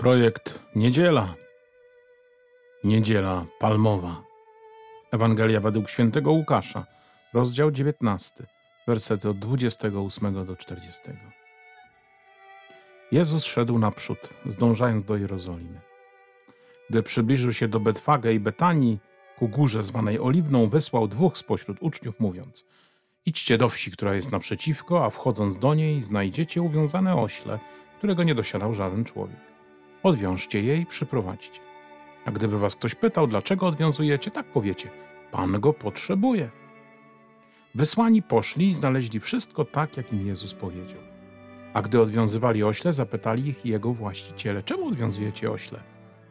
Projekt Niedziela. Niedziela Palmowa. Ewangelia według świętego Łukasza, rozdział 19, wersety od 28 do 40. Jezus szedł naprzód, zdążając do Jerozolimy. Gdy przybliżył się do Betfage i Betanii, ku górze zwanej Oliwną, wysłał dwóch spośród uczniów, mówiąc: Idźcie do wsi, która jest naprzeciwko, a wchodząc do niej, znajdziecie uwiązane ośle, którego nie dosiadał żaden człowiek. Odwiążcie je i przyprowadźcie. A gdyby was ktoś pytał, dlaczego odwiązujecie, tak powiecie: Pan go potrzebuje. Wysłani poszli i znaleźli wszystko tak, jak im Jezus powiedział. A gdy odwiązywali ośle, zapytali ich jego właściciele: Czemu odwiązujecie ośle?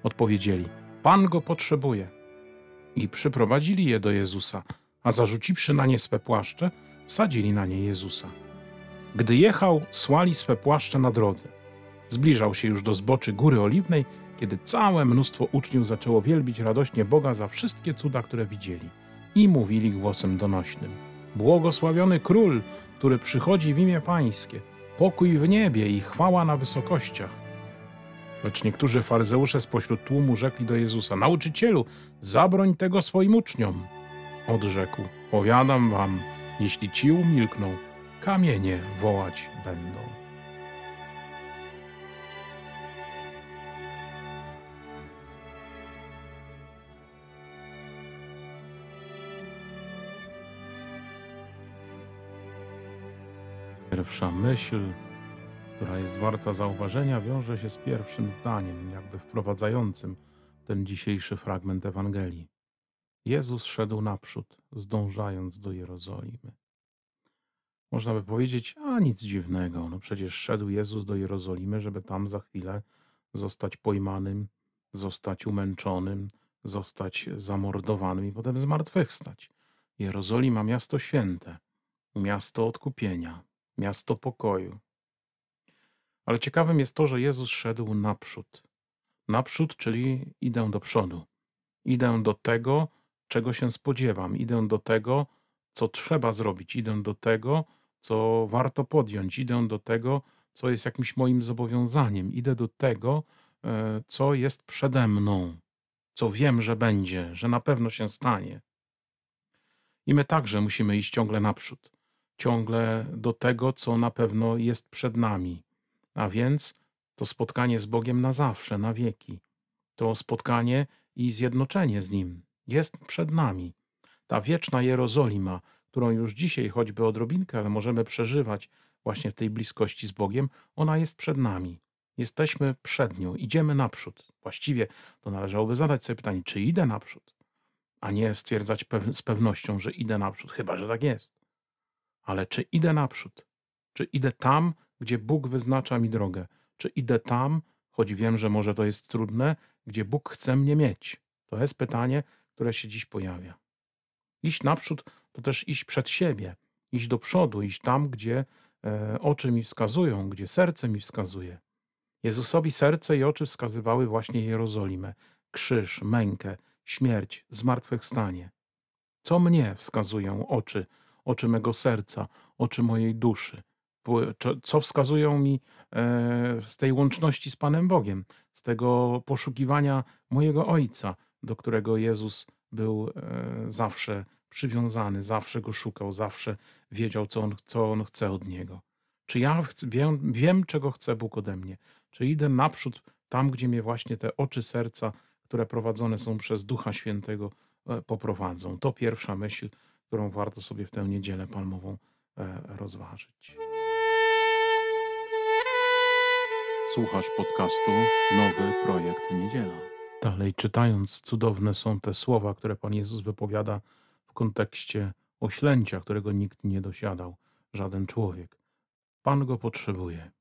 Odpowiedzieli: Pan go potrzebuje. I przyprowadzili je do Jezusa, a zarzuciwszy na nie swe płaszcze, wsadzili na nie Jezusa. Gdy jechał, słali swe płaszcze na drodze. Zbliżał się już do zboczy Góry Oliwnej, kiedy całe mnóstwo uczniów zaczęło wielbić radośnie Boga za wszystkie cuda, które widzieli. I mówili głosem donośnym: Błogosławiony król, który przychodzi w imię Pańskie, pokój w niebie i chwała na wysokościach. Lecz niektórzy faryzeusze spośród tłumu rzekli do Jezusa: Nauczycielu, zabroń tego swoim uczniom. Odrzekł: Powiadam wam, jeśli ci umilkną, kamienie wołać będą. Pierwsza myśl, która jest warta zauważenia, wiąże się z pierwszym zdaniem, jakby wprowadzającym ten dzisiejszy fragment Ewangelii. Jezus szedł naprzód, zdążając do Jerozolimy. Można by powiedzieć, a nic dziwnego, no przecież szedł Jezus do Jerozolimy, żeby tam za chwilę zostać pojmanym, zostać umęczonym, zostać zamordowanym i potem zmartwychwstać. Jerozolima, miasto święte, miasto odkupienia, miasto pokoju. Ale ciekawym jest to, że Jezus szedł naprzód. Naprzód, czyli idę do przodu. Idę do tego, czego się spodziewam, idę do tego, co trzeba zrobić, idę do tego, co warto podjąć, idę do tego, co jest jakimś moim zobowiązaniem, idę do tego, e, co jest przede mną, co wiem, że będzie, że na pewno się stanie. I my także musimy iść ciągle naprzód ciągle do tego, co na pewno jest przed nami, a więc to spotkanie z Bogiem na zawsze, na wieki. To spotkanie i zjednoczenie z Nim jest przed nami. Ta wieczna Jerozolima, którą już dzisiaj choćby odrobinkę, ale możemy przeżywać właśnie w tej bliskości z Bogiem, ona jest przed nami. Jesteśmy przed nią, idziemy naprzód. Właściwie to należałoby zadać sobie pytanie, czy idę naprzód, a nie stwierdzać z pewnością, że idę naprzód, chyba że tak jest ale czy idę naprzód? Czy idę tam, gdzie Bóg wyznacza mi drogę? Czy idę tam, choć wiem, że może to jest trudne, gdzie Bóg chce mnie mieć? To jest pytanie, które się dziś pojawia. Iść naprzód to też iść przed siebie, iść do przodu, iść tam, gdzie e, oczy mi wskazują, gdzie serce mi wskazuje. Jezusowi serce i oczy wskazywały właśnie Jerozolimę, krzyż, mękę, śmierć, zmartwychwstanie. Co mnie wskazują oczy oczy mego serca, oczy mojej duszy. Co wskazują mi e, z tej łączności z Panem Bogiem, z tego poszukiwania mojego Ojca, do którego Jezus był e, zawsze przywiązany, zawsze go szukał, zawsze wiedział, co on, co on chce od niego. Czy ja wiem, wiem, czego chce Bóg ode mnie? Czy idę naprzód tam, gdzie mnie właśnie te oczy serca, które prowadzone są przez Ducha Świętego, e, poprowadzą? To pierwsza myśl, którą warto sobie w tę niedzielę palmową e, rozważyć. Słuchasz podcastu Nowy Projekt Niedziela. Dalej czytając, cudowne są te słowa, które Pan Jezus wypowiada w kontekście oślęcia, którego nikt nie dosiadał, żaden człowiek. Pan go potrzebuje.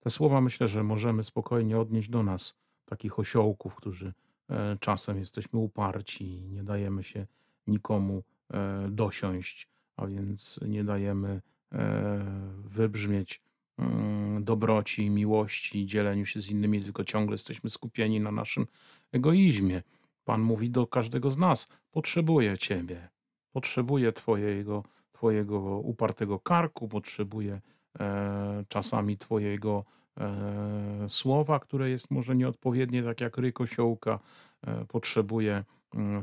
Te słowa myślę, że możemy spokojnie odnieść do nas, takich osiołków, którzy e, czasem jesteśmy uparci, nie dajemy się nikomu e, dosiąść, a więc nie dajemy e, wybrzmieć mm, dobroci, miłości, dzieleniu się z innymi, tylko ciągle jesteśmy skupieni na naszym egoizmie. Pan mówi do każdego z nas: Potrzebuję Ciebie, potrzebuję Twojego, twojego upartego karku, potrzebuję e, czasami Twojego e, słowa, które jest może nieodpowiednie, tak jak ryk osiołka, e, potrzebuje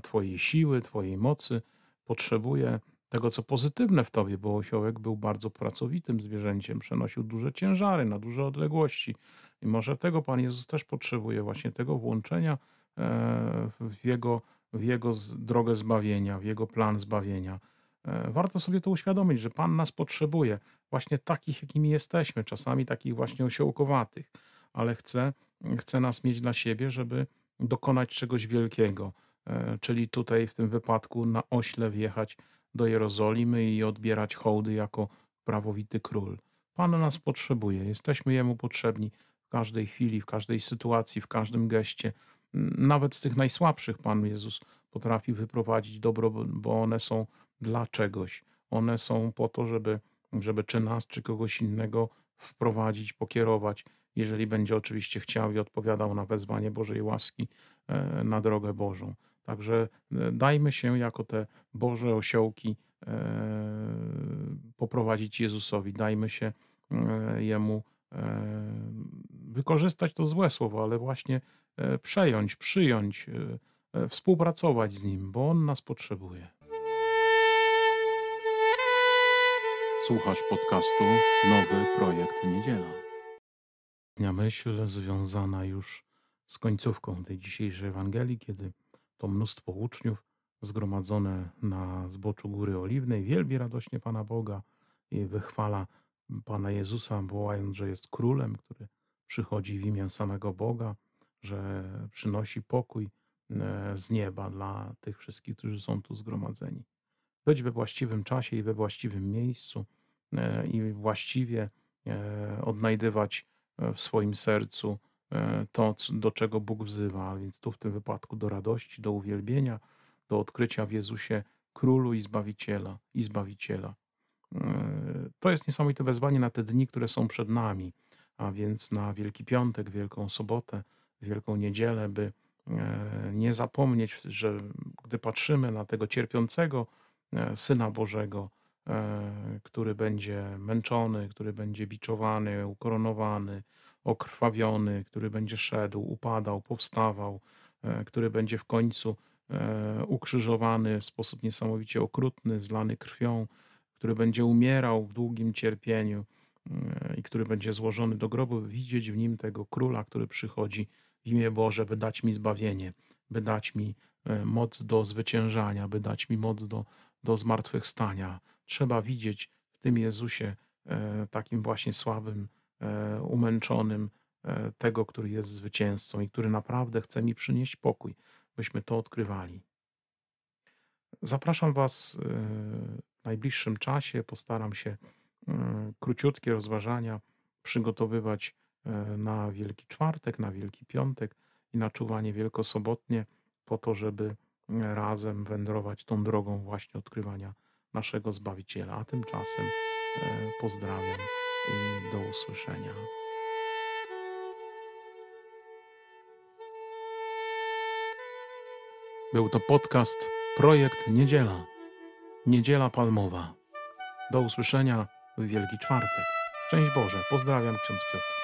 Twojej siły, Twojej mocy, potrzebuje tego, co pozytywne w Tobie, bo osiołek był bardzo pracowitym zwierzęciem, przenosił duże ciężary na duże odległości i może tego Pan Jezus też potrzebuje, właśnie tego włączenia e, w Jego, w jego drogę zbawienia, w Jego plan zbawienia. E, Warto sobie to uświadomić, że Pan nas potrzebuje, właśnie takich, jakimi jesteśmy, czasami takich właśnie osiołkowatych, ale chce, chce nas mieć dla siebie, żeby dokonać czegoś wielkiego. E, Czyli tutaj w tym wypadku na ośle wjechać do Jerozolimy i odbierać hołdy jako prawowity król. Pan nas potrzebuje, jesteśmy Jemu potrzebni w każdej chwili, w każdej sytuacji, w każdym geście. M, Nawet z tych najsłabszych Pan Jezus potrafi wyprowadzić dobro, bo- bo one są dla czegoś. One są po to, żeby, żeby czy nas, czy kogoś innego wprowadzić, pokierować, jeżeli będzie oczywiście chciał i odpowiadał na wezwanie Bożej łaski e, na drogę Bożą. Także e, dajmy się jako te Boże osiołki e, poprowadzić Jezusowi. Dajmy się e, Jemu wykorzystać to złe słowo, ale właśnie przejąć, przyjąć, współpracować z Nim, bo On nas potrzebuje. Słuchasz podcastu Nowy Projekt Niedziela. Dnia myśl związana już z końcówką tej dzisiejszej Ewangelii, kiedy to mnóstwo uczniów zgromadzone na zboczu Góry Oliwnej wielbi radośnie Pana Boga i wychwala Pana Jezusa, wołając, że jest królem, który przychodzi w imię samego Boga, że przynosi pokój e, z nieba dla tych wszystkich, którzy są tu zgromadzeni. Być we właściwym czasie i we właściwym miejscu e, i właściwie e, odnajdywać w swoim sercu to, c- do czego Bóg wzywa, a więc tu w tym wypadku do radości, do uwielbienia, do odkrycia w Jezusie Królu i Zbawiciela i Zbawiciela. E, To jest niesamowite wezwanie na te dni, które są przed nami, a więc na Wielki Piątek, Wielką Sobotę, Wielką Niedzielę, by e, nie zapomnieć, że gdy patrzymy na tego cierpiącego e, Syna Bożego, e, który będzie męczony, który będzie biczowany, ukoronowany, okrwawiony, który będzie szedł, upadał, powstawał, e, który będzie w końcu e, ukrzyżowany w sposób niesamowicie okrutny, zlany krwią, który będzie umierał w długim cierpieniu e, i który będzie złożony do grobu, widzieć w nim tego króla, który przychodzi w imię Boże, by dać mi zbawienie, by dać mi moc do zwyciężania, by dać mi moc do, do zmartwychwstania. Trzeba widzieć w tym Jezusie takim właśnie słabym, umęczonym, e, tego, który jest zwycięzcą i który naprawdę chce mi przynieść pokój, byśmy to odkrywali. Zapraszam Was e, w najbliższym czasie. Postaram się e, króciutkie rozważania przygotowywać e, na Wielki Czwartek, na Wielki Piątek i na czuwanie wielkosobotnie, po to, żeby e, razem wędrować tą drogą właśnie odkrywania naszego Zbawiciela. A tymczasem e, pozdrawiam i do usłyszenia. Był to podcast Projekt Niedziela. Niedziela Palmowa. Do usłyszenia w Wielki Czwartek. Szczęść Boże. Pozdrawiam ksiądz Piotr.